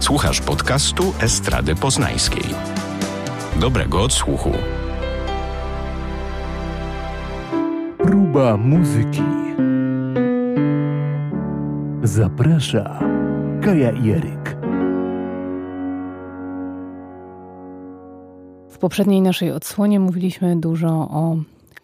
Słuchasz podcastu Estrady Poznańskiej. Dobrego odsłuchu. Próba muzyki. Zaprasza Kaja Jeryk. W poprzedniej naszej odsłonie mówiliśmy dużo o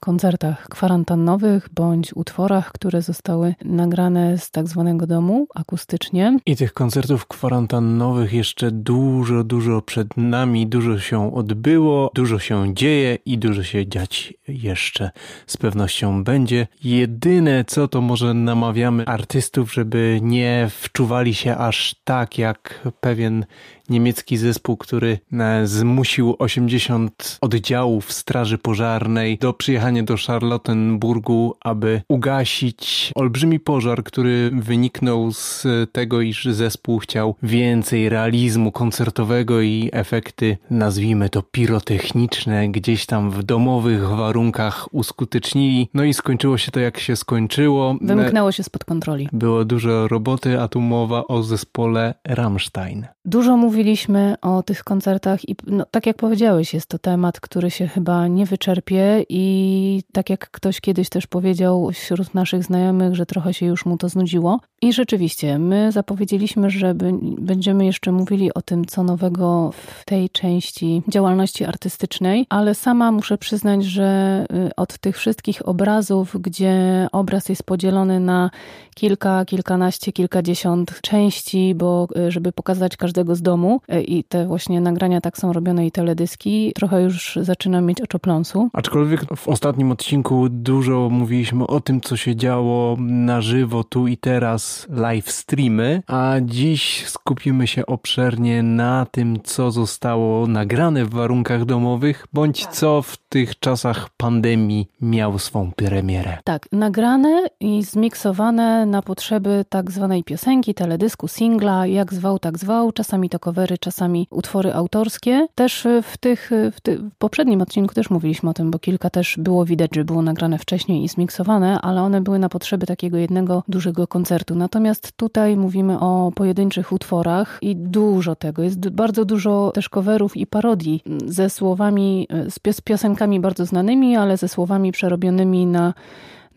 koncertach kwarantannowych bądź utworach, które zostały nagrane z tak zwanego domu akustycznie. I tych koncertów kwarantannowych jeszcze dużo, dużo przed nami, dużo się odbyło, dużo się dzieje i dużo się dziać jeszcze z pewnością będzie. Jedyne co to może namawiamy artystów, żeby nie wczuwali się aż tak jak pewien niemiecki zespół, który e, zmusił 80 oddziałów Straży Pożarnej do przyjechania do Charlottenburgu, aby ugasić olbrzymi pożar, który wyniknął z tego, iż zespół chciał więcej realizmu koncertowego i efekty, nazwijmy to pirotechniczne, gdzieś tam w domowych warunkach uskutecznili. No i skończyło się to jak się skończyło. Wymknęło się spod kontroli. Było dużo roboty, a tu mowa o zespole Rammstein. Dużo mówiliśmy o tych koncertach i no, tak jak powiedziałeś, jest to temat, który się chyba nie wyczerpie i tak jak ktoś kiedyś też powiedział wśród naszych znajomych, że trochę się już mu to znudziło. I rzeczywiście, my zapowiedzieliśmy, że będziemy jeszcze mówili o tym, co nowego w tej części działalności artystycznej, ale sama muszę przyznać, że y, od tych wszystkich obrazów, gdzie obraz jest podzielony na kilka, kilkanaście, kilkadziesiąt części, bo y, żeby pokazać każdego z domu y, i te właśnie nagrania tak są robione i teledyski, trochę już zaczynam mieć oczopląsu. Aczkolwiek w ostatnim odcinku dużo mówiliśmy o tym, co się działo na żywo tu i teraz, live streamy, a dziś skupimy się obszernie na tym, co zostało nagrane w warunkach domowych, bądź co w tych czasach pandemii miało swą premierę. Tak, nagrane i zmiksowane na potrzeby tak zwanej piosenki, teledysku, singla, jak zwał, tak zwał, czasami to covery, czasami utwory autorskie. Też w tych, w, ty, w poprzednim odcinku też mówiliśmy o tym, bo kilka też było widać, że było nagrane wcześniej i zmiksowane, ale one były na potrzeby takiego jednego dużego koncertu. Natomiast tutaj mówimy o pojedynczych utworach i dużo tego. Jest bardzo dużo też coverów i parodii ze słowami, z piosenkami bardzo znanymi, ale ze słowami przerobionymi na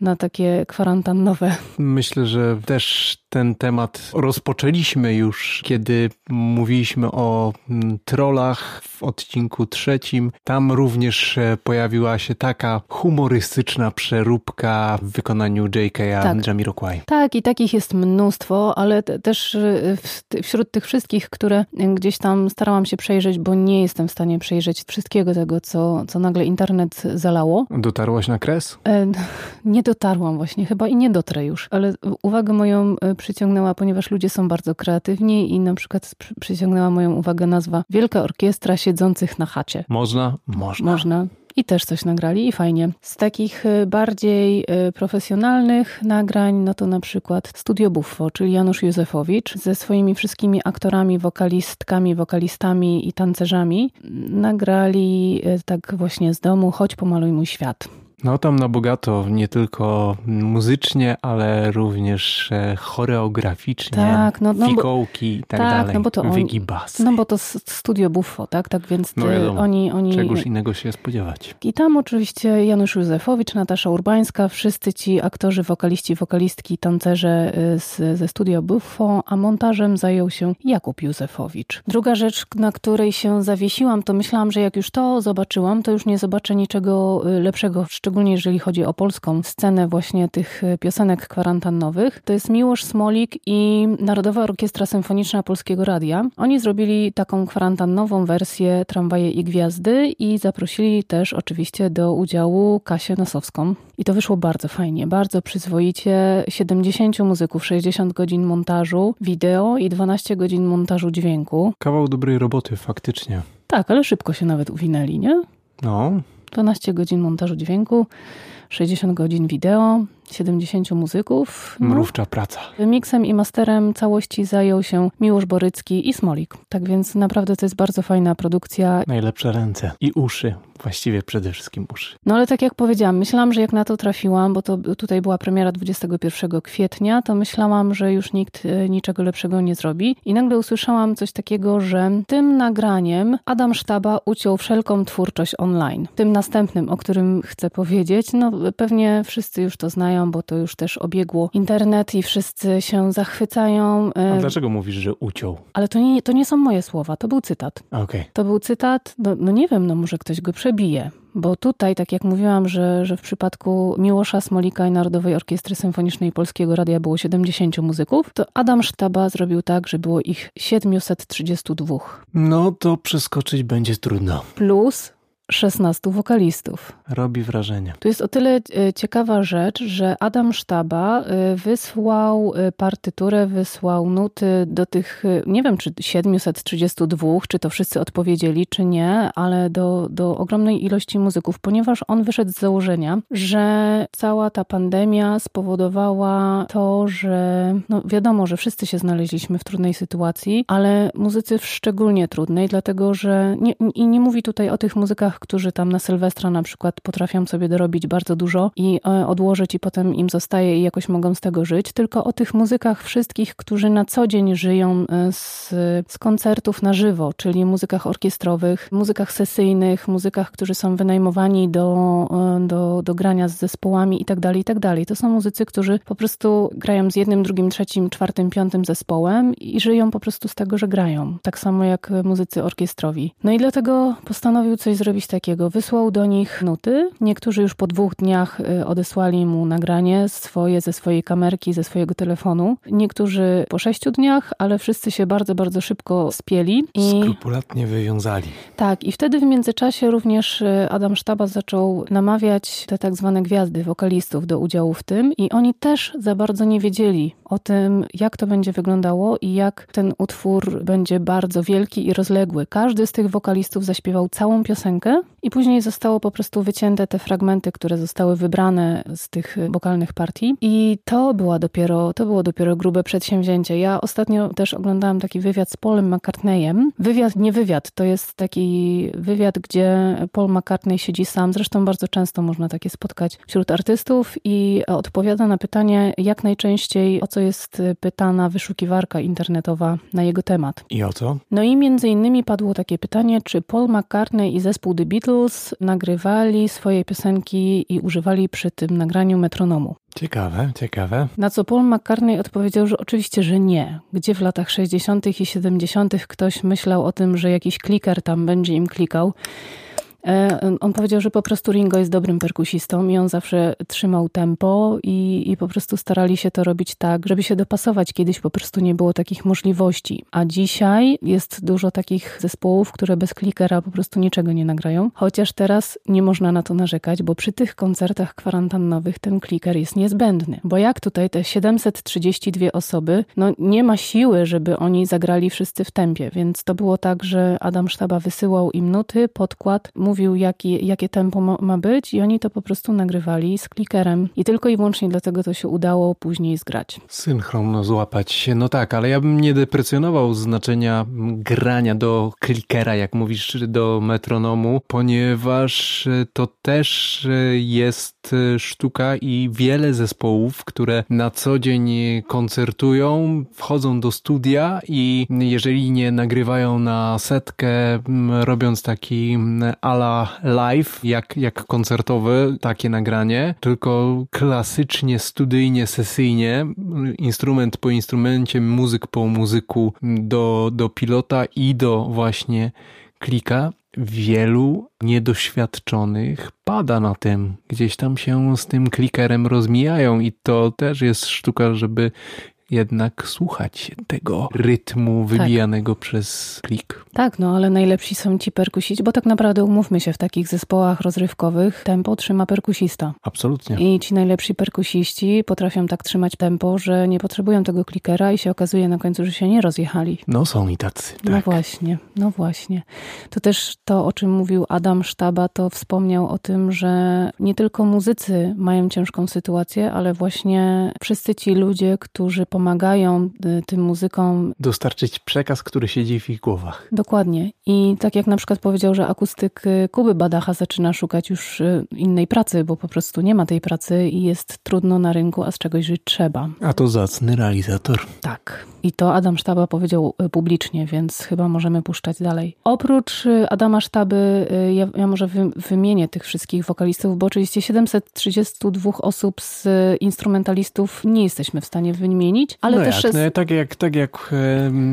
na takie kwarantannowe. Myślę, że też ten temat rozpoczęliśmy już, kiedy mówiliśmy o mm, trollach w odcinku trzecim. Tam również e, pojawiła się taka humorystyczna przeróbka w wykonaniu J.K. tak. Jamiroquai. Tak, i takich jest mnóstwo, ale też e, wśród tych wszystkich, które gdzieś tam starałam się przejrzeć, bo nie jestem w stanie przejrzeć wszystkiego tego, co, co nagle internet zalało. Dotarłaś na kres? E, nie dotarłam właśnie, chyba i nie dotrę już, ale uwagę moją przyciągnęła, ponieważ ludzie są bardzo kreatywni i na przykład przyciągnęła moją uwagę nazwa Wielka Orkiestra Siedzących na chacie. Można? Można. Można i też coś nagrali i fajnie. Z takich y, bardziej y, profesjonalnych nagrań, no to na przykład Studio Buffo, czyli Janusz Józefowicz ze swoimi wszystkimi aktorami, wokalistkami, wokalistami i tancerzami nagrali tak właśnie z domu Chodź pomaluj mój świat. No tam na bogato, nie tylko muzycznie, ale również e, choreograficznie, tak, no, no fikołki i tak, tak dalej. No bo to Wygibasy. No bo to studio Buffo, tak? Tak więc no wiadomo, oni, oni... Czegoś innego się spodziewać. I tam oczywiście Janusz Józefowicz, Natasza Urbańska, wszyscy ci aktorzy, wokaliści, wokalistki, tancerze y, z, ze studio Buffo, a montażem zajął się Jakub Józefowicz. Druga rzecz, na której się zawiesiłam, to myślałam, że jak już to zobaczyłam, to już nie zobaczę niczego lepszego, szczególnie szczególnie jeżeli chodzi o polską scenę właśnie tych e, piosenek kwarantannowych, to jest Miłosz Smolik i Narodowa Orkiestra Symfoniczna Polskiego Radia. Oni zrobili taką kwarantannową wersję Tramwaje i Gwiazdy i zaprosili też oczywiście do udziału Kasię Nosowską. I to wyszło bardzo fajnie, bardzo przyzwoicie. 70 muzyków, 60 godzin montażu wideo i 12 godzin montażu dźwięku. Kawał dobrej roboty, faktycznie. Tak, ale szybko się nawet uwinęli, nie? No, 12 godzin montażu dźwięku, 60 godzin wideo, 70 muzyków. No. Mrówcza praca. Miksem i masterem całości zajął się Miłosz Borycki i Smolik. Tak więc naprawdę to jest bardzo fajna produkcja. Najlepsze ręce i uszy. Właściwie przede wszystkim uszy. No ale tak jak powiedziałam, myślałam, że jak na to trafiłam, bo to tutaj była premiera 21 kwietnia, to myślałam, że już nikt e, niczego lepszego nie zrobi. I nagle usłyszałam coś takiego, że tym nagraniem Adam Sztaba uciął wszelką twórczość online. Tym następnym, o którym chcę powiedzieć, no pewnie wszyscy już to znają, bo to już też obiegło internet i wszyscy się zachwycają. A dlaczego mówisz, że uciął? Ale to nie, to nie są moje słowa, to był cytat. Okay. To był cytat, no, no nie wiem, no może ktoś go przebije. Bo tutaj, tak jak mówiłam, że, że w przypadku Miłosza Smolika i Narodowej Orkiestry Symfonicznej Polskiego Radia było 70 muzyków, to Adam Sztaba zrobił tak, że było ich 732. No to przeskoczyć będzie trudno. Plus 16 wokalistów. Robi wrażenie. Tu jest o tyle e, ciekawa rzecz, że Adam Sztaba e, wysłał e, partyturę, wysłał nuty do tych, nie wiem czy 732, czy to wszyscy odpowiedzieli, czy nie, ale do, do ogromnej ilości muzyków, ponieważ on wyszedł z założenia, że cała ta pandemia spowodowała to, że no wiadomo, że wszyscy się znaleźliśmy w trudnej sytuacji, ale muzycy w szczególnie trudnej, dlatego że nie, i nie mówi tutaj o tych muzykach, którzy tam na Sylwestra na przykład potrafią sobie dorobić bardzo dużo i e, odłożyć i potem im zostaje i jakoś mogą z tego żyć, tylko o tych muzykach wszystkich, którzy na co dzień żyją e, z, z koncertów na żywo, czyli muzykach orkiestrowych, muzykach sesyjnych, muzykach, którzy są wynajmowani do, e, do, do grania z zespołami i tak dalej, i tak. To są muzycy, którzy po prostu grają z jednym, drugim, trzecim, czwartym, piątym zespołem i żyją po prostu z tego, że grają. Tak samo jak muzycy orkiestrowi. No i dlatego postanowił coś zrobić takiego. Wysłał do nich nuty. Niektórzy już po dwóch dniach y, odesłali mu nagranie swoje ze swojej kamerki, ze swojego telefonu. Niektórzy po sześciu dniach, ale wszyscy się bardzo, bardzo szybko spieli. I... Skrupulatnie wywiązali. Tak, i wtedy w międzyczasie również y, Adam Sztaba zaczął namawiać te tak zwane gwiazdy, wokalistów do udziału w tym i oni też za bardzo nie wiedzieli o tym, jak to będzie wyglądało i jak ten utwór będzie bardzo wielki i rozległy. Każdy z tych wokalistów zaśpiewał całą piosenkę, i później zostało po prostu wycięte te fragmenty, które zostały wybrane z tych wokalnych partii. I to była dopiero, to było dopiero grube przedsięwzięcie. Ja ostatnio też oglądałam taki wywiad z Paulem McCartneyem. Wywiad, nie wywiad, to jest taki wywiad, gdzie Paul McCartney siedzi sam. Zresztą bardzo często można takie spotkać wśród artystów i odpowiada na pytanie, jak najczęściej o co jest pytana wyszukiwarka internetowa na jego temat. I o co? No i między innymi padło takie pytanie, czy Paul McCartney i zespół The Beatles nagrywali swoje piosenki i używali przy tym nagraniu metronomu. Ciekawe, ciekawe. Na co Paul McCartney odpowiedział, że oczywiście, że nie. Gdzie w latach 60. i 70. ktoś myślał o tym, że jakiś kliker tam będzie im klikał. E, on powiedział, że po prostu Ringo jest dobrym perkusistą i on zawsze trzymał tempo i, i po prostu starali się to robić tak, żeby się dopasować. Kiedyś po prostu nie było takich możliwości. A dzisiaj jest dużo takich zespołów, które bez klikera po prostu niczego nie nagrają. Chociaż teraz nie można na to narzekać, bo przy tych koncertach kwarantannowych ten kliker jest niezbędny. Bo jak tutaj te 732 osoby, no nie ma siły, żeby oni zagrali wszyscy w tempie, więc to było tak, że Adam Sztaba wysyłał im nuty, podkład, mówił, jaki, jakie tempo ma, być, i oni to po prostu nagrywali z klikerem. I tylko i wyłącznie dlatego to się udało później zgrać. Synchron złapać się, no tak, ale ja bym nie deprecjonował znaczenia grania do klikera, jak mówisz, do metronomu, ponieważ to też jest sztuka i wiele zespołów, które na co dzień koncertują, wchodzą do studia i jeżeli nie nagrywają na setkę, robiąc taki ala ala live, jak, jak koncertowe, takie nagranie, tylko klasycznie, studyjnie, sesyjnie, instrument po instrumencie, muzyk po muzyku do, do pilota i do właśnie klika. Wielu niedoświadczonych pada na tym, gdzieś tam się z tym klikerem rozmijają i to też jest sztuka, żeby jednak słuchać tego rytmu wybijanego przez klik. Tak, no ale najlepsi są ci perkusiści, bo tak naprawdę umówmy się, w takich zespołach rozrywkowych tempo trzyma perkusista. Absolutnie. I ci najlepsi perkusiści potrafią tak trzymać tempo, że nie potrzebują tego klikera i się okazuje na końcu, że się nie rozjechali. No są i tacy. No Tak. właśnie, no właśnie. To też to, o czym mówił Adam Sztaba, to wspomniał o tym, że nie tylko muzycy mają ciężką sytuację, ale właśnie wszyscy ci ludzie, którzy pomagają y, tym muzykom Dostarczyć przekaz, który siedzi w ich głowach. Dokładnie. I tak jak na przykład powiedział, że akustyk y, Kuby Badacha zaczyna szukać już y, innej pracy, bo po prostu nie ma tej pracy i jest trudno na rynku, a z czegoś żyć trzeba. A to zacny realizator. Tak. I to Adam Sztaba powiedział publicznie, więc chyba możemy puszczać dalej. Oprócz Adama Sztaby, ja, ja może wy, wymienię tych wszystkich wokalistów, bo oczywiście 732 osób z instrumentalistów nie jesteśmy w stanie wymienić, ale no też jak, jest... no, tak jak, tak jak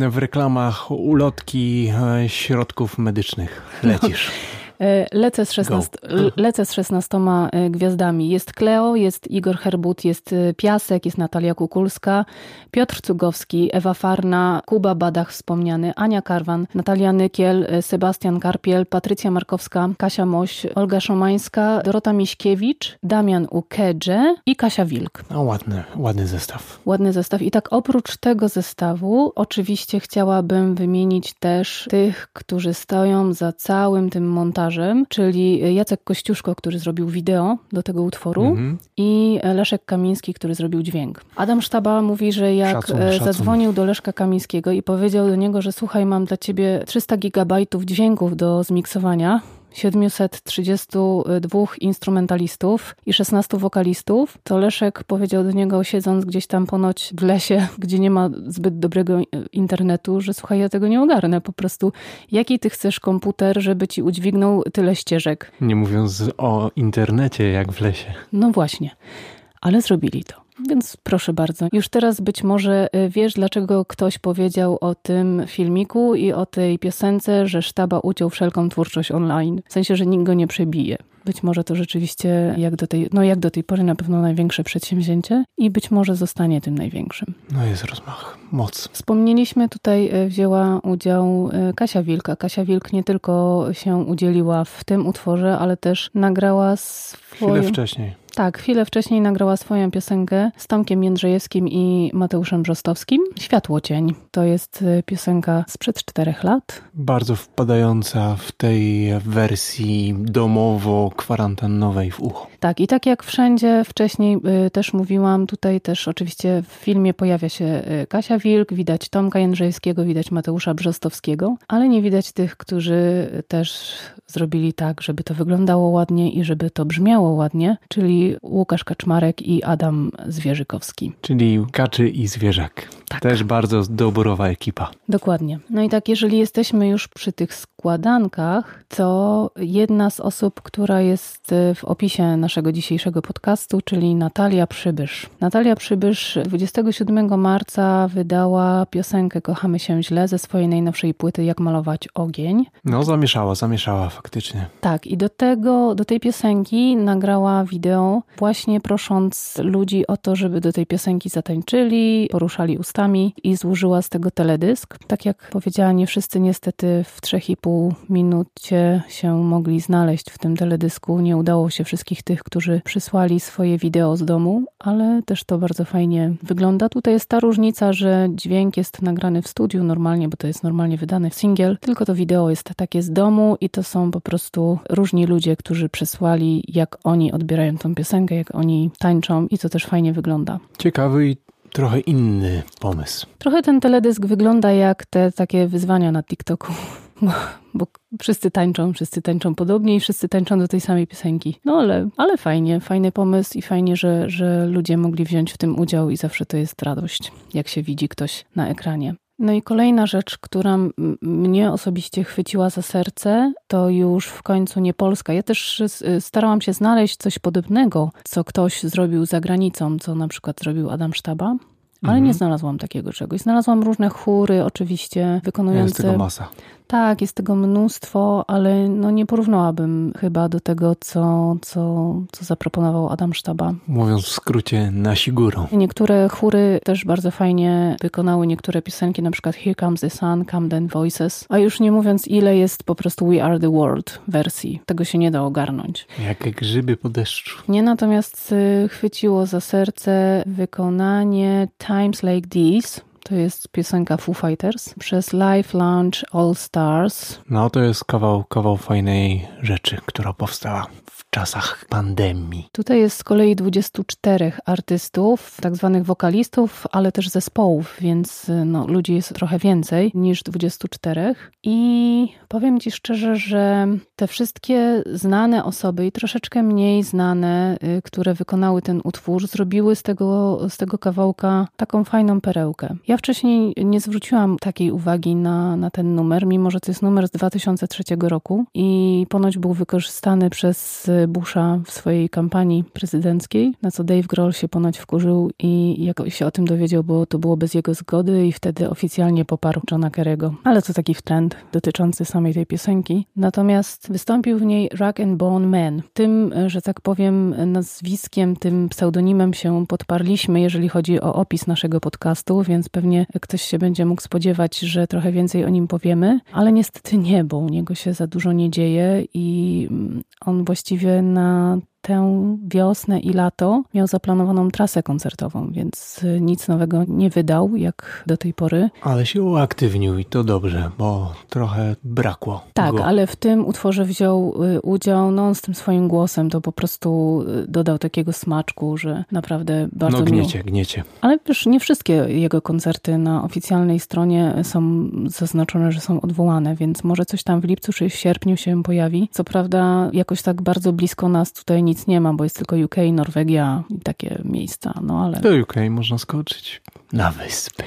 w reklamach ulotki e, środków medycznych lecisz. E, Lecę z, 16, Go. lecę z 16 e, gwiazdami. Jest Kleo, jest Igor Herbut, jest e, Piasek, jest Natalia Kukulska, Piotr Cugowski, Ewa Farna, Kuba Badach wspomniany, Ania Karwan, Natalia Nykiel, e, Sebastian Karpiel, Patrycja Markowska, Kasia Moś, Olga Szomańska, Dorota Miśkiewicz, Damian Ukedże i Kasia Wilk. No ładny, ładny zestaw. Ładny zestaw. I tak oprócz tego zestawu, oczywiście chciałabym wymienić też tych, którzy stoją za całym tym montażem, czyli Jacek Kościuszko, który zrobił wideo do tego utworu Mhm. i Leszek Kamiński, który zrobił dźwięk. Adam Sztaba mówi, że jak Szacun, e, szacun. zadzwonił do Leszka Kamińskiego i powiedział do niego, że słuchaj, mam dla ciebie 300 gigabajtów dźwięków do zmiksowania, 732 instrumentalistów i 16 wokalistów, to Leszek powiedział do niego, siedząc gdzieś tam ponoć w lesie, gdzie nie ma zbyt dobrego internetu, że słuchaj, ja tego nie ogarnę. Po prostu, jaki ty chcesz komputer, żeby ci udźwignął tyle ścieżek? Nie mówiąc o internecie, jak w lesie. No właśnie, ale zrobili to. Więc proszę bardzo. Już teraz być może y, wiesz, dlaczego ktoś powiedział o tym filmiku i o tej piosence, że sztaba uciął wszelką twórczość online. W sensie, że nikt go nie przebije. Być może to rzeczywiście jak do tej, no jak do tej pory na pewno największe przedsięwzięcie i być może zostanie tym największym. No jest rozmach, moc. Wspomnieliśmy tutaj, e, wzięła udział e, Kasia Wilka. Kasia Wilk nie tylko się udzieliła w tym utworze, ale też nagrała swoją... Chwilę wcześniej. Tak, chwilę wcześniej nagrała swoją piosenkę z Tomkiem Jędrzejewskim i Mateuszem Brzostowskim. Światło cień. To jest e, piosenka sprzed czterech lat. Bardzo wpadająca w tej wersji domowo-kwarantannowej w ucho. Tak, i tak jak wszędzie wcześniej y, też mówiłam, tutaj też oczywiście w filmie pojawia się y, Kasia Wilk, widać Tomka Jędrzejewskiego, widać Mateusza Brzostowskiego, ale nie widać tych, którzy też zrobili tak, żeby to wyglądało ładnie i żeby to brzmiało ładnie, czyli Łukasz Kaczmarek i Adam Zwierzykowski. Czyli kaczy i zwierzak. Tak. Też bardzo doborowa ekipa. Dokładnie. No i tak, jeżeli jesteśmy już przy tych składankach, to jedna z osób, która jest y, w opisie naszego dzisiejszego podcastu, czyli Natalia Przybysz. Natalia Przybysz 27 marca wydała piosenkę Kochamy się źle ze swojej najnowszej płyty Jak malować ogień. No zamieszała, zamieszała faktycznie. Tak, i do tego, do tej piosenki nagrała wideo, właśnie prosząc ludzi o to, żeby do tej piosenki zatańczyli, poruszali ustami i złożyła z tego teledysk. Tak jak powiedziała, nie wszyscy niestety w 3,5 minucie się mogli znaleźć w tym teledysku. Nie udało się wszystkich tych, którzy przysłali swoje wideo z domu, ale też to bardzo fajnie wygląda. Tutaj jest ta różnica, że dźwięk jest nagrany w studiu normalnie, bo to jest normalnie wydany singiel, tylko to wideo jest takie z domu i to są po prostu różni ludzie, którzy przysłali, jak oni odbierają tą piosenkę, jak oni tańczą i to też fajnie wygląda. Ciekawy i trochę inny pomysł. Trochę ten teledysk wygląda jak te takie wyzwania na TikToku. Bo, bo wszyscy tańczą, wszyscy tańczą podobnie i wszyscy tańczą do tej samej piosenki. No ale, ale fajnie, fajny pomysł i fajnie, że, że ludzie mogli wziąć w tym udział i zawsze to jest radość, jak się widzi ktoś na ekranie. No i kolejna rzecz, która mnie osobiście chwyciła za serce, to już w końcu nie Polska. Ja też starałam się znaleźć coś podobnego, co ktoś zrobił za granicą, co na przykład zrobił Adam Sztaba. Ale Mhm. nie znalazłam takiego czegoś. Znalazłam różne chóry, oczywiście, Jest wykonujące tego masa. Tak, jest tego mnóstwo, ale no nie porównałabym chyba do tego, co, co, co zaproponował Adam Sztaba. Mówiąc w skrócie, nasi górą. Niektóre chóry też bardzo fajnie wykonały niektóre piosenki, na przykład Here Comes the Sun, Camden Voices, a już nie mówiąc ile jest po prostu We Are the World wersji. Tego się nie da ogarnąć. Jak grzyby po deszczu. Mnie natomiast y, chwyciło za serce wykonanie Times Like These, to jest piosenka Foo Fighters przez Live Launch All Stars. No to jest kawał, kawał fajnej rzeczy, która powstała w czasach pandemii. Tutaj jest z kolei 24 artystów, tak zwanych wokalistów, ale też zespołów, więc no, ludzi jest trochę więcej niż 24. I powiem Ci szczerze, że te wszystkie znane osoby i troszeczkę mniej znane, y, które wykonały ten utwór, zrobiły z tego, z tego kawałka taką fajną perełkę. Ja wcześniej nie zwróciłam takiej uwagi na, na ten numer, mimo że to jest numer z 2003 roku i ponoć był wykorzystany przez Busha w swojej kampanii prezydenckiej, na co Dave Grohl się ponoć wkurzył i jak się o tym dowiedział, bo to było bez jego zgody i wtedy oficjalnie poparł Johna Kerry'ego. Ale to taki trend dotyczący samej tej piosenki. Natomiast wystąpił w niej Rock and Bone Man. Tym, że tak powiem, nazwiskiem, tym pseudonimem się podparliśmy, jeżeli chodzi o opis naszego podcastu, więc pewnie ktoś się będzie mógł spodziewać, że trochę więcej o nim powiemy, ale niestety nie, bo u niego się za dużo nie dzieje i on właściwie na tę wiosnę i lato miał zaplanowaną trasę koncertową, więc nic nowego nie wydał jak do tej pory. Ale się uaktywnił i to dobrze, bo trochę brakło. Tak, go. ale w tym utworze wziął y, udział, no z tym swoim głosem to po prostu y, dodał takiego smaczku, że naprawdę bardzo No miło. gniecie, gniecie. Ale już nie wszystkie jego koncerty na oficjalnej stronie są zaznaczone, że są odwołane, więc może coś tam w lipcu czy w sierpniu się pojawi. Co prawda jakoś tak bardzo blisko nas tutaj nic nie ma, bo jest tylko UK, Norwegia i takie miejsca, no ale Do UK można skoczyć na wyspy.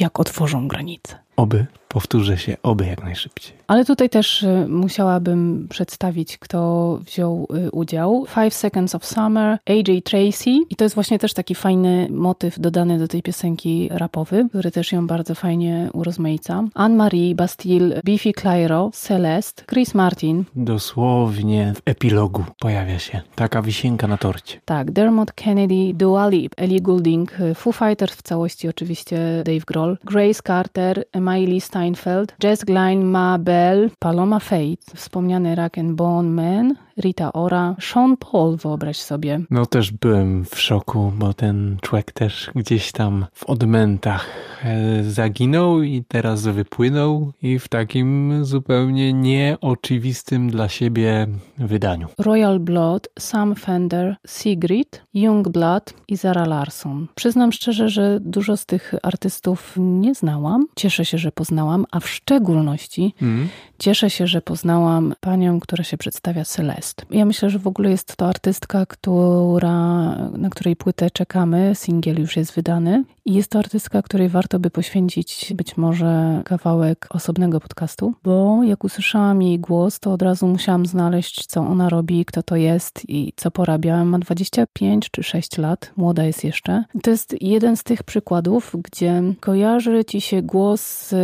jak otworzą granice. Oby, powtórzę się, oby jak najszybciej. Ale tutaj też y, musiałabym przedstawić, kto wziął y, udział. Five Seconds of Summer, AJ Tracy. I to jest właśnie też taki fajny motyw dodany do tej piosenki rapowy, który też ją bardzo fajnie urozmaica. Anne-Marie, Bastille, Biffy Clyro, Celeste, Chris Martin. Dosłownie w epilogu pojawia się taka wisienka na torcie. Tak, Dermot Kennedy, Dua Lip, Ellie Goulding, y, Foo Fighters w całości oczywiście Dave Grohl, Grace Carter, Miley Steinfeld, Jess Glynn, Ma Bell, Paloma Faith, wspomniany Rock and Bone Man, Rita Ora, Sean Paul, wyobraź sobie. No też byłem w szoku, bo ten człowiek też gdzieś tam w odmętach e, zaginął i teraz wypłynął i w takim zupełnie nieoczywistym dla siebie wydaniu. Royal Blood, Sam Fender, Sigrid, Youngblood i Zara Larson. Przyznam szczerze, że dużo z tych artystów nie znałam. Cieszę się, że poznałam, a w szczególności Mm. cieszę się, że poznałam panią, która się przedstawia Celeste. Ja myślę, że w ogóle jest to artystka, która, na której płytę czekamy. Singiel już jest wydany. I jest to artystka, której warto by poświęcić być może kawałek osobnego podcastu, bo jak usłyszałam jej głos, to od razu musiałam znaleźć, co ona robi, kto to jest i co porabia. Ma 25 czy 6 lat, młoda jest jeszcze. To jest jeden z tych przykładów, gdzie kojarzy ci się głos y,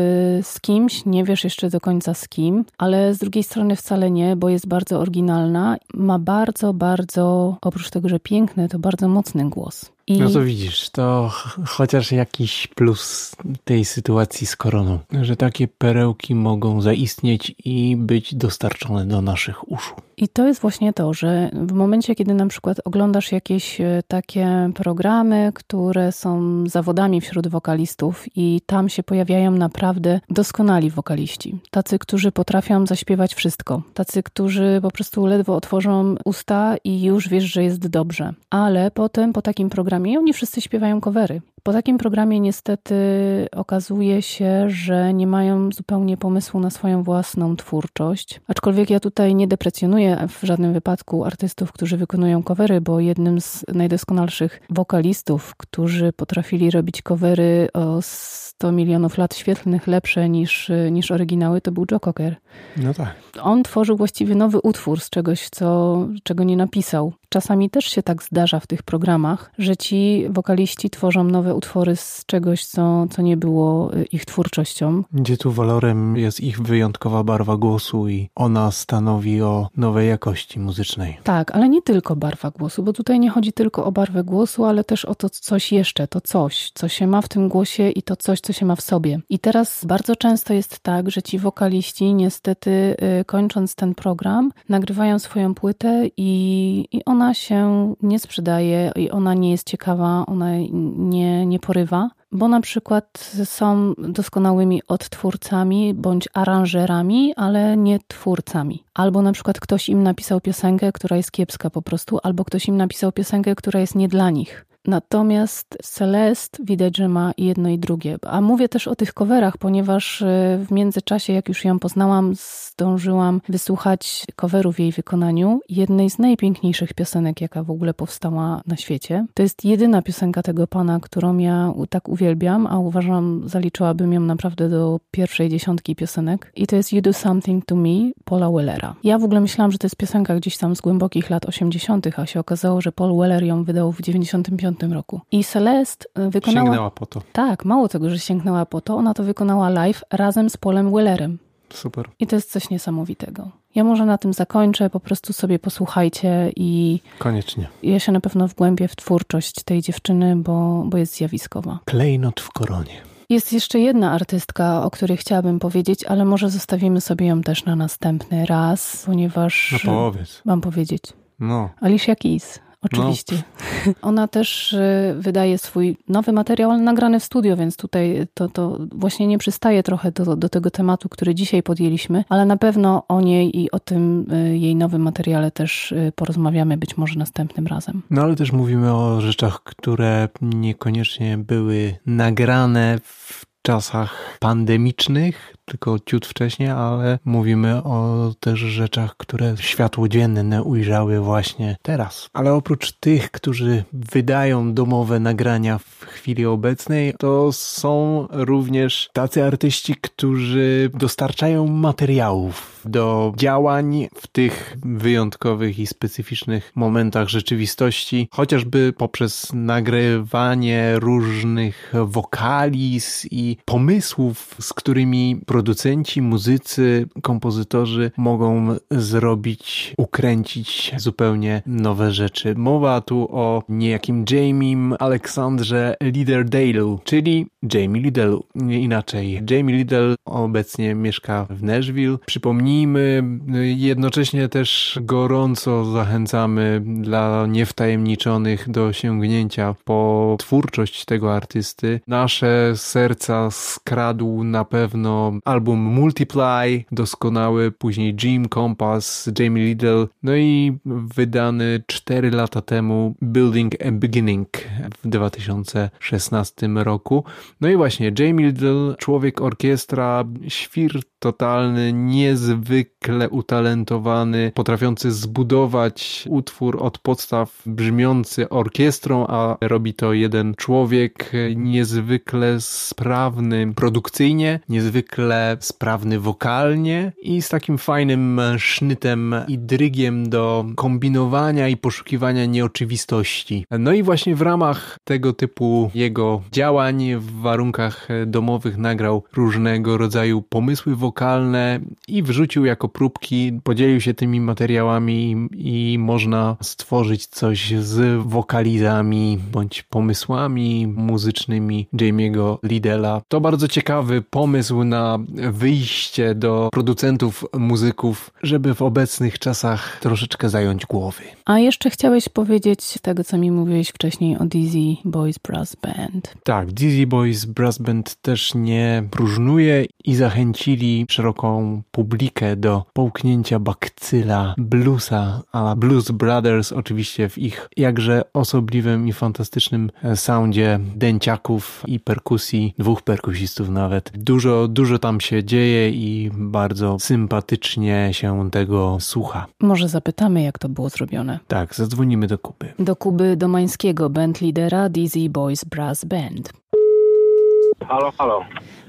z kimś, nie wiesz jeszcze do końca z kim, ale z drugiej strony wcale nie, bo jest bardzo oryginalna. Ma bardzo, bardzo, oprócz tego, że piękny, to bardzo mocny głos. I No to widzisz, to ch- chociaż jakiś plus tej sytuacji z koroną, że takie perełki mogą zaistnieć i być dostarczone do naszych uszu. I to jest właśnie to, że w momencie, kiedy na przykład oglądasz jakieś e, takie programy, które są zawodami wśród wokalistów i tam się pojawiają naprawdę doskonali wokaliści. Tacy, którzy potrafią zaśpiewać wszystko. Tacy, którzy po prostu ledwo otworzą usta i już wiesz, że jest dobrze. Ale potem po takim programie oni wszyscy śpiewają covery. Po takim programie niestety okazuje się, że nie mają zupełnie pomysłu na swoją własną twórczość. Aczkolwiek ja tutaj nie deprecjonuję w żadnym wypadku artystów, którzy wykonują covery, bo jednym z najdoskonalszych wokalistów, którzy potrafili robić covery o 100 milionów lat świetlnych lepsze niż, niż oryginały, to był Joe Cocker. No tak. On tworzył właściwie nowy utwór z czegoś, co, czego nie napisał. Czasami też się tak zdarza w tych programach, że ci wokaliści tworzą nowe utwory z czegoś, co, co nie było y, ich twórczością. Gdzie tu walorem jest ich wyjątkowa barwa głosu i ona stanowi o nowej jakości muzycznej. Tak, ale nie tylko barwa głosu, bo tutaj nie chodzi tylko o barwę głosu, ale też o to coś jeszcze, to coś, co się ma w tym głosie i to coś, co się ma w sobie. I teraz bardzo często jest tak, że ci wokaliści niestety y, kończąc ten program, nagrywają swoją płytę i, i ona się nie sprzedaje i ona nie jest ciekawa, ona nie, nie porywa bo na przykład są doskonałymi odtwórcami bądź aranżerami, ale nie twórcami. Albo na przykład ktoś im napisał piosenkę, która jest kiepska po prostu, albo ktoś im napisał piosenkę, która jest nie dla nich. Natomiast Celest widać, że ma jedno i drugie. A mówię też o tych coverach, ponieważ y, w międzyczasie, jak już ją poznałam, zdążyłam wysłuchać coverów w jej wykonaniu. Jednej z najpiękniejszych piosenek, jaka w ogóle powstała na świecie. To jest jedyna piosenka tego pana, którą ja tak uwielbiam, a uważam, zaliczyłabym ją naprawdę do pierwszej dziesiątki piosenek. I to jest You Do Something To Me Paula Wellera. Ja w ogóle myślałam, że to jest piosenka gdzieś tam z głębokich lat 80., a się okazało, że Paul Weller ją wydał w 95 roku. I Celeste y, wykonała... Sięgnęła po to. Tak, mało tego, że sięgnęła po to, ona to wykonała live razem z Polem Wellerem. Super. I to jest coś niesamowitego. Ja może na tym zakończę, po prostu sobie posłuchajcie i Koniecznie. ja się na pewno wgłębię w twórczość tej dziewczyny, bo, bo jest zjawiskowa. Klejnot w koronie. Jest jeszcze jedna artystka, o której chciałabym powiedzieć, ale może zostawimy sobie ją też na następny raz, ponieważ... No powiedz. Mam powiedzieć. No. Alicia Keys. Oczywiście. No. Ona też y, wydaje swój nowy materiał, ale nagrany w studio, więc tutaj to, to właśnie nie przystaje trochę do, do tego tematu, który dzisiaj podjęliśmy, ale na pewno o niej i o tym y, jej nowym materiale też y, porozmawiamy być może następnym razem. No ale też mówimy o rzeczach, które niekoniecznie były nagrane w czasach pandemicznych, tylko ciut wcześniej, ale mówimy o też rzeczach, które światło dzienne ujrzały właśnie teraz. Ale oprócz tych, którzy wydają domowe nagrania w chwili obecnej, to są również tacy artyści, którzy dostarczają materiałów do działań w tych wyjątkowych i specyficznych momentach rzeczywistości, chociażby poprzez nagrywanie różnych wokaliz i pomysłów, z którymi producenci, muzycy, kompozytorzy mogą zrobić, ukręcić zupełnie nowe rzeczy. Mowa tu o niejakim Jamie Aleksandrze Liderdale'u, czyli Jamie Liddell, nie inaczej. Jamie Liddell obecnie mieszka w Nashville. Przypomnijmy, jednocześnie też gorąco zachęcamy dla niewtajemniczonych do sięgnięcia po twórczość tego artysty. Nasze serca skradł na pewno album Multiply, doskonały, później Jim Compass, Jamie Liddell, no i wydany 4 lata temu Building a Beginning w 2016 roku. No i właśnie Jamie Liddell, człowiek orkiestra, świr totalny, niezwykle utalentowany, potrafiący zbudować utwór od podstaw brzmiący orkiestrą, a robi to jeden człowiek niezwykle sprawny produkcyjnie, niezwykle sprawny wokalnie i z takim fajnym sznytem i drygiem do kombinowania i poszukiwania nieoczywistości. No i właśnie w ramach tego typu jego działań w warunkach domowych nagrał różnego rodzaju pomysły wokalne, i wrzucił jako próbki, podzielił się tymi materiałami i można stworzyć coś z wokalizami bądź pomysłami muzycznymi Jamie'ego Lidela. To bardzo ciekawy pomysł na wyjście do producentów muzyków, żeby w obecnych czasach troszeczkę zająć głowy. A jeszcze chciałeś powiedzieć tego, co mi mówiłeś wcześniej o Dizzy Boys Brass Band. Tak, Dizzy Boys Brass Band też nie próżnuje i zachęcili szeroką publikę do połknięcia bakcyla bluesa, a Blues Brothers oczywiście w ich jakże osobliwym i fantastycznym soundzie dęciaków i perkusji, dwóch perkusistów nawet. Dużo, dużo tam się dzieje i bardzo sympatycznie się tego słucha. Może zapytamy, jak to było zrobione. Tak, zadzwonimy do Kuby. Do Kuby Domańskiego, band lidera Dizzy Boys Brass Band. Halo, halo.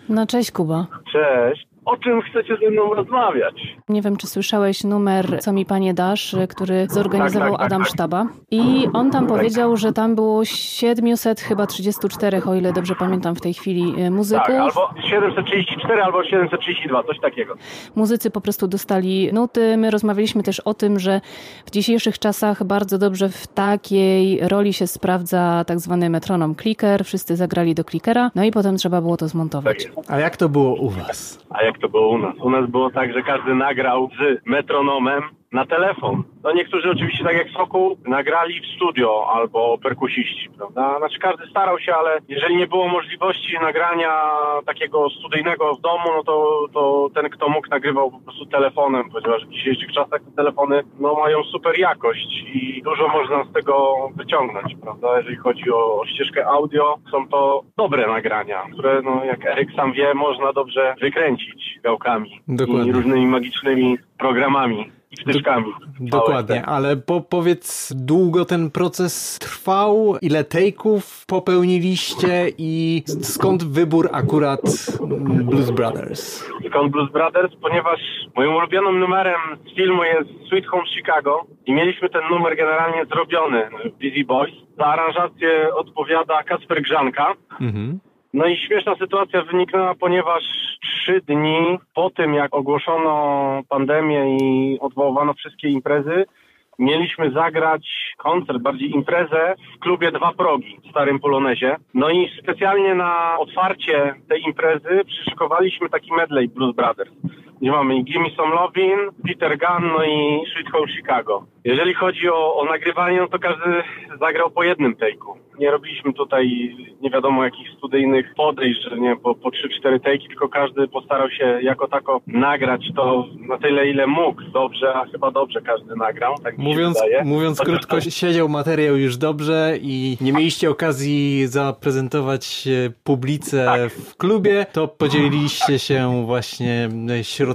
No cześć Kuba. Cześć. O czym chcecie ze mną rozmawiać? Nie wiem, czy słyszałeś numer Co mi panie dasz, który zorganizował Tak, tak, tak, Adam tak. Sztaba. I on tam powiedział, że tam było 700 chyba 34, o ile dobrze pamiętam w tej chwili, e, muzyków. Tak, albo 734, albo 732, coś takiego. Muzycy po prostu dostali nuty. My rozmawialiśmy też o tym, że w dzisiejszych czasach bardzo dobrze w takiej roli się sprawdza tak zwany metronom clicker. Wszyscy zagrali do clickera, no i potem trzeba było to Tak zmontować. jest. A jak to było u was? A jak to było u nas? U nas było tak, że każdy nagrał z metronomem na telefon. No niektórzy oczywiście, tak jak Sokół, nagrali w studio albo perkusiści, prawda? Znaczy każdy starał się, ale jeżeli nie było możliwości nagrania takiego studyjnego w domu, no to, to ten, kto mógł, nagrywał po prostu telefonem, ponieważ w dzisiejszych czasach te telefony no, mają super jakość i dużo można z tego wyciągnąć, prawda? Jeżeli chodzi o, o ścieżkę audio, są to dobre nagrania, które, no, jak Eryk sam wie, można dobrze wykręcić gałkami Dokładnie. i różnymi magicznymi programami i wtyczkami. Dokładnie, ale po, powiedz, długo ten proces trwał? Ile take'ów popełniliście i skąd wybór akurat Blues Brothers? Skąd Blues Brothers? Ponieważ moim ulubionym numerem z filmu jest Sweet Home Chicago i mieliśmy ten numer generalnie zrobiony w Busy Boys. Za aranżację odpowiada Kasper Grzanka. Mhm. No i śmieszna sytuacja wyniknęła, ponieważ trzy dni po tym, jak ogłoszono pandemię i odwołano wszystkie imprezy, mieliśmy zagrać koncert, bardziej imprezę w klubie Dwa Progi w Starym Polonezie. No i specjalnie na otwarcie tej imprezy przyszykowaliśmy taki medley Blues Brothers. Gdzie mamy Gimme Some Lovin', Peter Gunn, no i Sweet Home Chicago. Jeżeli chodzi o, o nagrywanie, no to każdy zagrał po jednym take'u. Nie robiliśmy tutaj nie wiadomo jakich studyjnych podejść, że nie po, po 3-4 take'i, tylko każdy postarał się jako tako nagrać to na tyle, ile mógł. Dobrze, a chyba dobrze każdy nagrał. Tak Mówiąc, mówiąc krótko, siedział materiał już dobrze i nie mieliście okazji zaprezentować się publice Tak. w klubie, to podzieliliście się właśnie środkami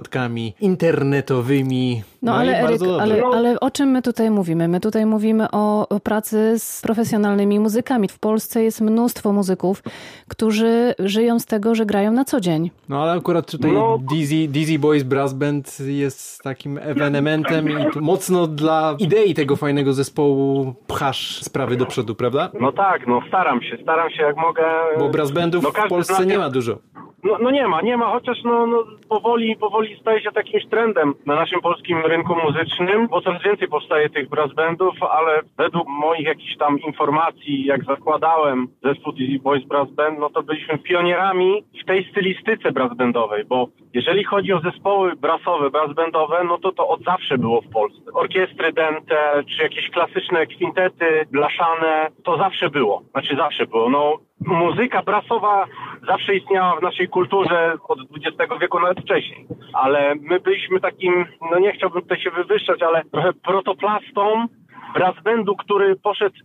internetowymi. No, i ale Eryk, ale, No. ale o czym my tutaj mówimy? My tutaj mówimy o, pracy z profesjonalnymi muzykami. W Polsce jest mnóstwo muzyków, którzy żyją z tego, że grają na co dzień. No ale akurat tutaj No. Dizzy, Dizzy Boys Brass Band jest takim ewenementem i tu mocno dla idei tego fajnego zespołu pchasz sprawy do przodu, prawda? No tak, no staram się, staram się jak mogę. Bo brass bandów No w Polsce nie ma dużo. No, no nie ma, nie ma, chociaż no, no powoli, powoli staje się takimś trendem na naszym polskim rynku muzycznym, bo coraz więcej powstaje tych brass bandów, ale według moich jakichś tam informacji, jak zakładałem zespół Dizzy Boys Brass Band, no to byliśmy pionierami w tej stylistyce brass bandowej, bo jeżeli chodzi o zespoły brassowe, brass bandowe, no to to od zawsze było w Polsce. Orkiestry dente, czy jakieś klasyczne kwintety blaszane, to zawsze było. Znaczy zawsze było. No muzyka brasowa zawsze istniała w naszej kulturze od XX wieku, nawet wcześniej. Ale my byliśmy takim, no nie chciałbym tutaj się wywyższać, ale trochę protoplastą brass który poszedł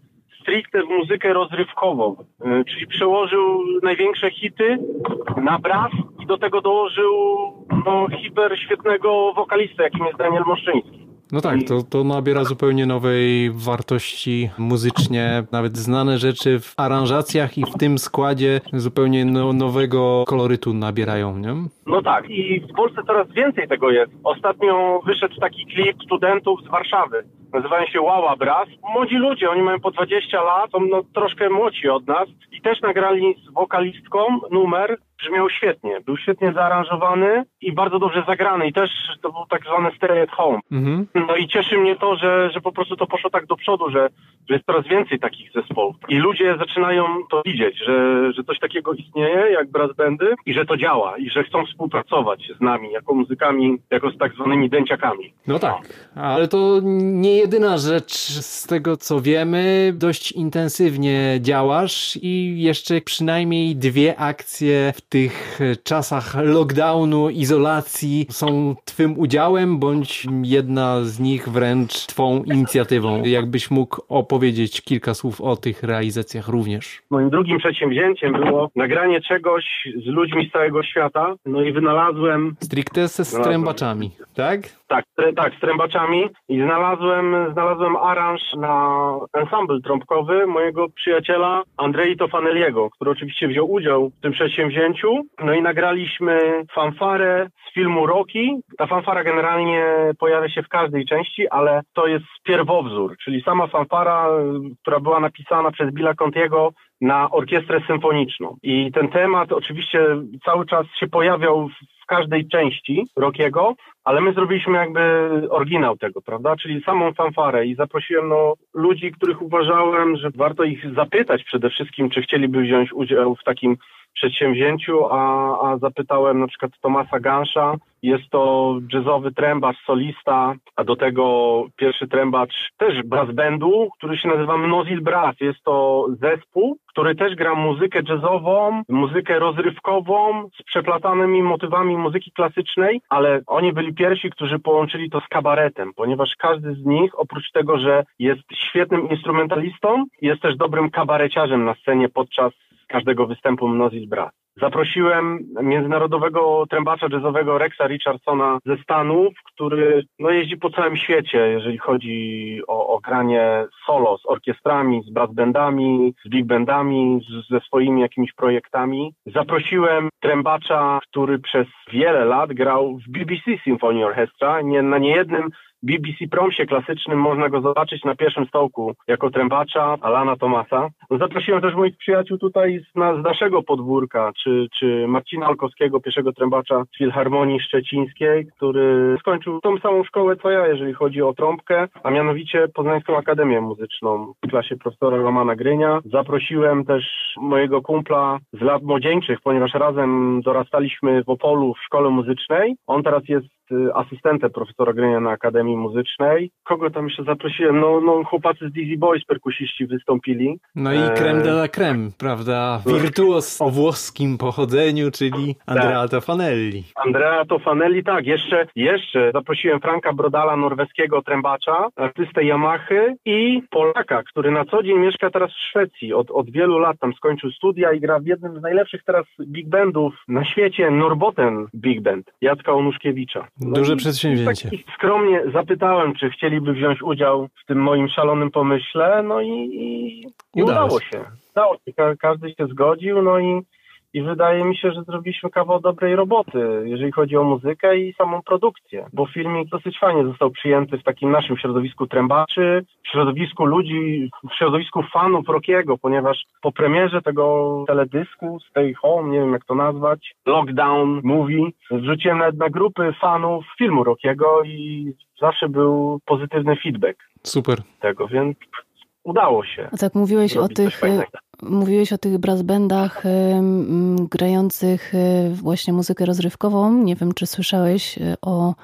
stricte w muzykę rozrywkową, Y, czyli przełożył największe hity na brass i do tego dołożył no, hiper świetnego wokalistę, jakim jest Daniel Moszczyński. No tak, to, to nabiera zupełnie nowej wartości muzycznie. Nawet znane rzeczy w aranżacjach i w tym składzie zupełnie no, nowego kolorytu nabierają, nie? No tak, i w Polsce coraz więcej tego jest. Ostatnio wyszedł taki klip studentów z Warszawy. Nazywają się Wała Brass. Młodzi ludzie, oni mają po 20 lat, są no, troszkę młodsi od nas i też nagrali z wokalistką numer, brzmiał świetnie. Był świetnie zaaranżowany i bardzo dobrze zagrany i też to był tak zwany stay at home. Mhm. No i cieszy mnie to, że, że po prostu to poszło tak do przodu, że, że jest coraz więcej takich zespołów. I ludzie zaczynają to widzieć, że, że coś takiego istnieje, jak brass bandy i że to działa i że chcą współpracować z nami, jako muzykami, jako z tak zwanymi dęciakami. No tak, ale to nie jedyna rzecz z tego co wiemy. Dość intensywnie działasz i jeszcze przynajmniej dwie akcje w tych czasach lockdownu, izolacji są twym udziałem, bądź jedna z nich wręcz twą inicjatywą? Jakbyś mógł opowiedzieć kilka słów o tych realizacjach również. Moim drugim przedsięwzięciem było nagranie czegoś z ludźmi z całego świata. No i wynalazłem Stricte ze strębaczami, tak? Tak, tak, z trębaczami i znalazłem, znalazłem aranż na ensemble trąbkowy mojego przyjaciela Andrei Tofaneliego, który oczywiście wziął udział w tym przedsięwzięciu. No i nagraliśmy fanfarę z filmu Rocky. Ta fanfara generalnie pojawia się w każdej części, ale to jest pierwowzór, czyli sama fanfara, która była napisana przez Billa Contiego na orkiestrę symfoniczną. I ten temat oczywiście cały czas się pojawiał w każdej części Rockiego, ale my zrobiliśmy jakby oryginał tego, prawda? Czyli samą fanfarę i zaprosiłem no, ludzi, których uważałem, że warto ich zapytać przede wszystkim, czy chcieliby wziąć udział w takim przedsięwzięciu, a, a zapytałem na przykład Tomasa Gansza, jest to jazzowy trębacz, solista, a do tego pierwszy trębacz też brass bandu, który się nazywa Mnozil Brass. Jest to zespół, który też gra muzykę jazzową, muzykę rozrywkową z przeplatanymi motywami muzyki klasycznej, ale oni byli pierwsi, którzy połączyli to z kabaretem, ponieważ każdy z nich, oprócz tego, że jest świetnym instrumentalistą, jest też dobrym kabareciarzem na scenie podczas każdego występu Mnozil Brass. Zaprosiłem międzynarodowego trębacza jazzowego Rexa Richardsona ze Stanów, który no, jeździ po całym świecie, jeżeli chodzi o, o granie solo z orkiestrami, z brass bandami, z big bandami, z, ze swoimi jakimiś projektami. Zaprosiłem trębacza, który przez wiele lat grał w BBC Symphony Orchestra. Nie, na niejednym BBC Promsie klasycznym można go zobaczyć na pierwszym stołku jako trębacza Alana Tomasa. Zaprosiłem też moich przyjaciół tutaj z, na, z naszego podwórka, czy, czy Marcina Alkowskiego, pierwszego trębacza Filharmonii Szczecińskiej, który skończył tą samą szkołę co ja, jeżeli chodzi o trąbkę, a mianowicie Poznańską Akademię Muzyczną w klasie profesora Romana Grynia. Zaprosiłem też mojego kumpla z lat młodzieńczych, ponieważ razem dorastaliśmy w Opolu w szkole muzycznej. On teraz jest y, asystentem profesora Grynia na Akademii Muzycznej. Kogo tam jeszcze zaprosiłem? No, no chłopacy z Dizzy Boys, perkusiści wystąpili. No i E, creme de la creme, prawda? Wirtuos o włoskim pochodzeniu, czyli Andrea Tofanelli. Andrea Tofanelli, tak, jeszcze, jeszcze zaprosiłem Franka Brodala, norweskiego trębacza, artystę Yamahy i Polaka, który na co dzień mieszka teraz w Szwecji. Od, od wielu lat tam skończył studia i gra w jednym z najlepszych teraz big bandów na świecie, Norboten Big Band, Jacka Onuszkiewicza. Duże i- przedsięwzięcie. i Tak skromnie zapytałem, czy chcieliby wziąć udział w tym moim szalonym pomyśle, no i, i, i Udało udało się. się. Udało się. Ka- każdy się zgodził, no i i wydaje mi się, że zrobiliśmy kawał dobrej roboty, jeżeli chodzi o muzykę i samą produkcję. Bo filmik dosyć fajnie został przyjęty w takim naszym środowisku trębaczy, w środowisku ludzi, w środowisku fanów Rockiego, ponieważ po premierze tego teledysku, Stay Home, nie wiem jak to nazwać, Lockdown Movie, wrzuciłem nawet na grupy fanów filmu Rockiego i zawsze był pozytywny feedback Super. tego, więc udało się. A tak mówiłeś o tych, fajnego. mówiłeś o tych brass bandach em, grających e, właśnie muzykę rozrywkową. Nie wiem, czy słyszałeś e, o,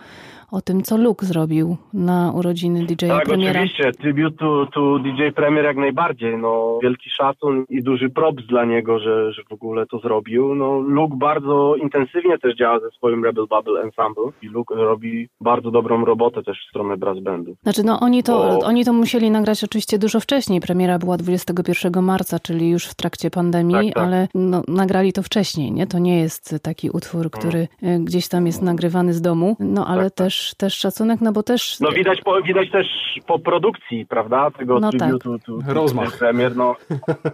o tym, co Luke zrobił na urodziny DJ Tak, premiera. oczywiście. Tribute to, to DJ Premier jak najbardziej. No, wielki szacun i duży props dla niego, że, że w ogóle to zrobił. No, Luke bardzo intensywnie też działa ze swoim Rebel Bubble Ensemble i Luke robi bardzo dobrą robotę też w stronę brass bandu. Znaczy, no oni to, Bo- oni to musieli nagrać oczywiście dużo wcześniej. Premiera była 21 marca, czyli już w trakcie pandemii, Tak, tak. ale no, nagrali to wcześniej, nie? To nie jest taki utwór, który e, gdzieś tam jest nagrywany z domu, no ale Tak, tak. Też, też szacunek, no bo też... No widać, po, widać też po produkcji, prawda, tego No tributu to, to Rozmach. Premier, no,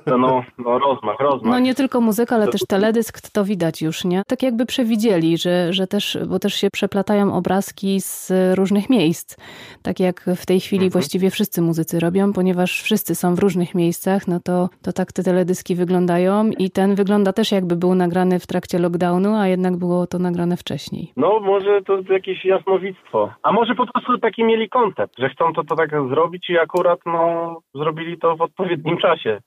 no, no, no rozmach, rozmach. No nie tylko muzyka, ale też teledysk, to widać już, nie? Tak jakby przewidzieli, że, że też, bo też się przeplatają obrazki z różnych miejsc. Tak jak w tej chwili Mhm. właściwie wszyscy muzycy robią, ponieważ wszyscy są w różnych miejscach, no to, to tak te teledyski wyglądają i ten wygląda też jakby był nagrany w trakcie lockdownu, a jednak było to nagrane wcześniej. No może to jakieś jasnowictwo. A może po prostu taki mieli koncept, że chcą to, to tak zrobić i akurat no zrobili to w odpowiednim czasie.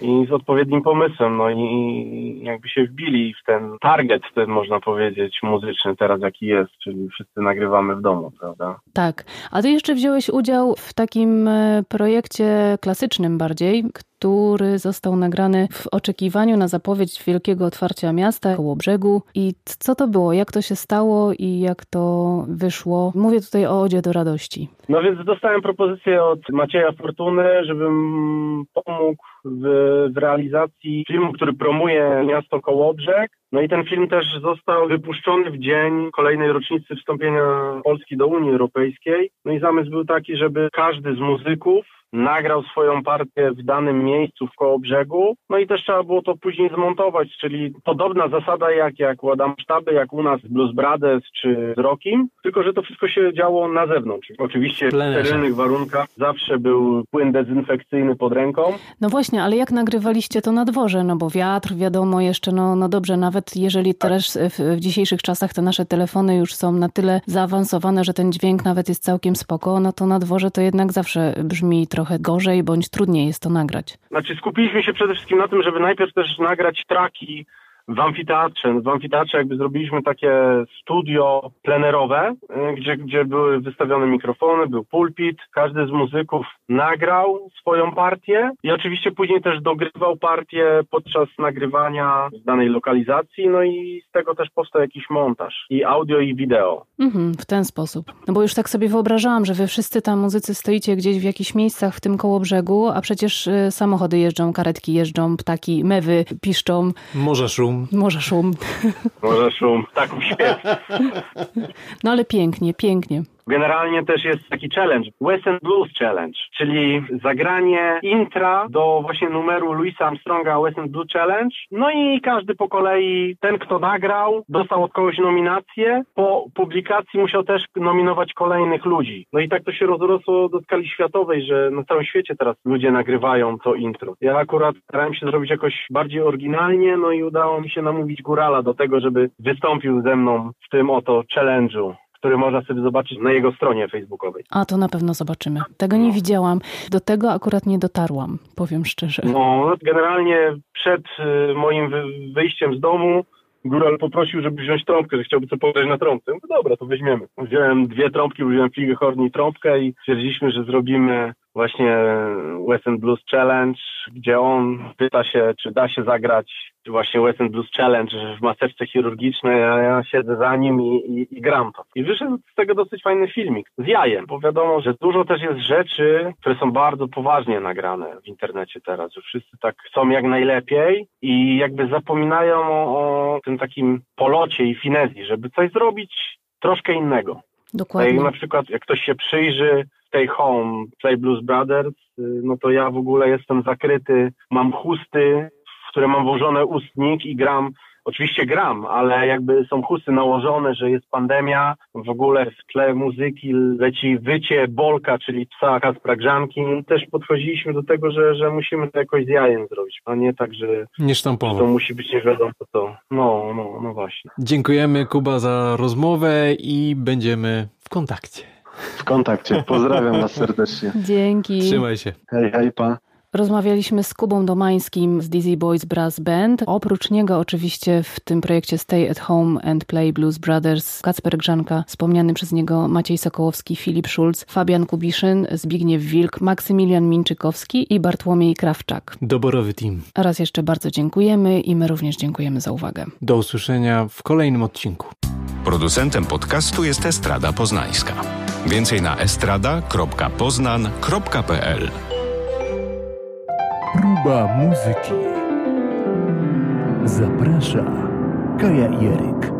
i z odpowiednim pomysłem, no i jakby się wbili w ten target, ten można powiedzieć, muzyczny teraz jaki jest, czyli wszyscy nagrywamy w domu, prawda? Tak. A ty jeszcze wziąłeś udział w takim e, projekcie klasycznym bardziej, który został nagrany w oczekiwaniu na zapowiedź wielkiego otwarcia miasta koło brzegu. I co to było? Jak to się stało i jak to wyszło? Mówię tutaj o Odzie do Radości. No więc dostałem propozycję od Macieja Fortuny, żebym pomógł w, w realizacji filmu, który promuje miasto Kołobrzeg. No i ten film też został wypuszczony w dzień kolejnej rocznicy wstąpienia Polski do Unii Europejskiej. No i zamysł był taki, żeby każdy z muzyków nagrał swoją partię w danym miejscu w koło brzegu, no i też trzeba było to później zmontować, czyli podobna zasada jak, jak u Adam Sztaby, jak u nas Blues Brothers czy z Rockim, tylko że to wszystko się działo na zewnątrz. Oczywiście w sterylnych warunkach zawsze był płyn dezynfekcyjny pod ręką. No właśnie, ale jak nagrywaliście to na dworze? No bo wiatr, wiadomo jeszcze, no, no dobrze, nawet jeżeli teraz w, w dzisiejszych czasach te nasze telefony już są na tyle zaawansowane, że ten dźwięk nawet jest całkiem spoko, no to na dworze to jednak zawsze brzmi trochę gorzej bądź trudniej jest to nagrać? Znaczy skupiliśmy się przede wszystkim na tym, żeby najpierw też nagrać traki w amfiteatrze. W amfiteatrze jakby zrobiliśmy takie studio plenerowe, y, gdzie, gdzie były wystawione mikrofony, był pulpit, każdy z muzyków nagrał swoją partię i oczywiście później też dogrywał partię podczas nagrywania w danej lokalizacji, no i z tego też powstał jakiś montaż i audio i wideo. Mhm, w ten sposób. No bo już tak sobie wyobrażałam, że wy wszyscy tam muzycy stoicie gdzieś w jakichś miejscach w tym koło brzegu, a przecież y, samochody jeżdżą, karetki jeżdżą, ptaki, mewy piszczą. Morze szum. Morze szum. Morze szum, tak śpiew. No ale pięknie, pięknie. Generalnie też jest taki challenge, West End Blues Challenge, czyli zagranie intra do właśnie numeru Louisa Armstronga West End Blues Challenge. No i każdy po kolei, ten kto nagrał, dostał od kogoś nominację. Po publikacji musiał też nominować kolejnych ludzi. No i tak to się rozrosło do skali światowej, że na całym świecie teraz ludzie nagrywają to intro. Ja akurat starałem się zrobić jakoś bardziej oryginalnie, no i udało mi się namówić Górala do tego, żeby wystąpił ze mną w tym oto challenge'u który można sobie zobaczyć na jego stronie facebookowej. A to na pewno zobaczymy. Tego nie widziałam. Do tego akurat nie dotarłam, powiem szczerze. No, generalnie przed y, moim wyjściem z domu Góral poprosił, żeby wziąć trąbkę, że chciałby co powiedzieć na trąbce. Mówię, dobra, to weźmiemy. Wziąłem dwie trąbki, wziąłem Horn i trąbkę i stwierdziliśmy, że zrobimy właśnie West End Blues Challenge, gdzie on pyta się, czy da się zagrać właśnie West End Blues Challenge w maseczce chirurgicznej, a ja siedzę za nim i, i, i, gram to. I wyszedł z tego dosyć fajny filmik z jajem, bo wiadomo, że dużo też jest rzeczy, które są bardzo poważnie nagrane w internecie teraz, że wszyscy tak chcą jak najlepiej i jakby zapominają o, o tym takim polocie i finezji, żeby coś zrobić troszkę innego. Dokładnie. Tak jak na przykład, jak ktoś się przyjrzy Stay Home, Play Blues Brothers, y, no to ja w ogóle jestem zakryty, mam chusty, w które mam włożone ustnik i gram Oczywiście gram, ale jakby są chusty nałożone, że jest pandemia, w ogóle w tle muzyki leci wycie Bolka, czyli psa Kaspra Grzanki. Też podchodziliśmy do tego, że, że musimy to jakoś z jajem zrobić, a nie tak, że, nie sztampowo. to musi być nie wiadomo co. No, no, no właśnie. Dziękujemy Kuba za rozmowę i będziemy w kontakcie. W kontakcie. Pozdrawiam Was serdecznie. Dzięki. Trzymaj się. Hej, hej, pa. Rozmawialiśmy z Kubą Domańskim z Dizzy Boys Brass Band. Oprócz niego oczywiście w tym projekcie Stay at Home and Play Blues Brothers Kacper Grzanka, wspomniany przez niego Maciej Sokołowski, Filip Schulz, Fabian Kubiszyn, Zbigniew Wilk, Maksymilian Minczykowski i Bartłomiej Krawczak. Doborowy team. Raz jeszcze bardzo dziękujemy i my również dziękujemy za uwagę. Do usłyszenia w kolejnym odcinku. Producentem podcastu jest Estrada Poznańska. Więcej na estrada.poznan.pl Próba muzyki. Zaprasza Kaja Jeryk.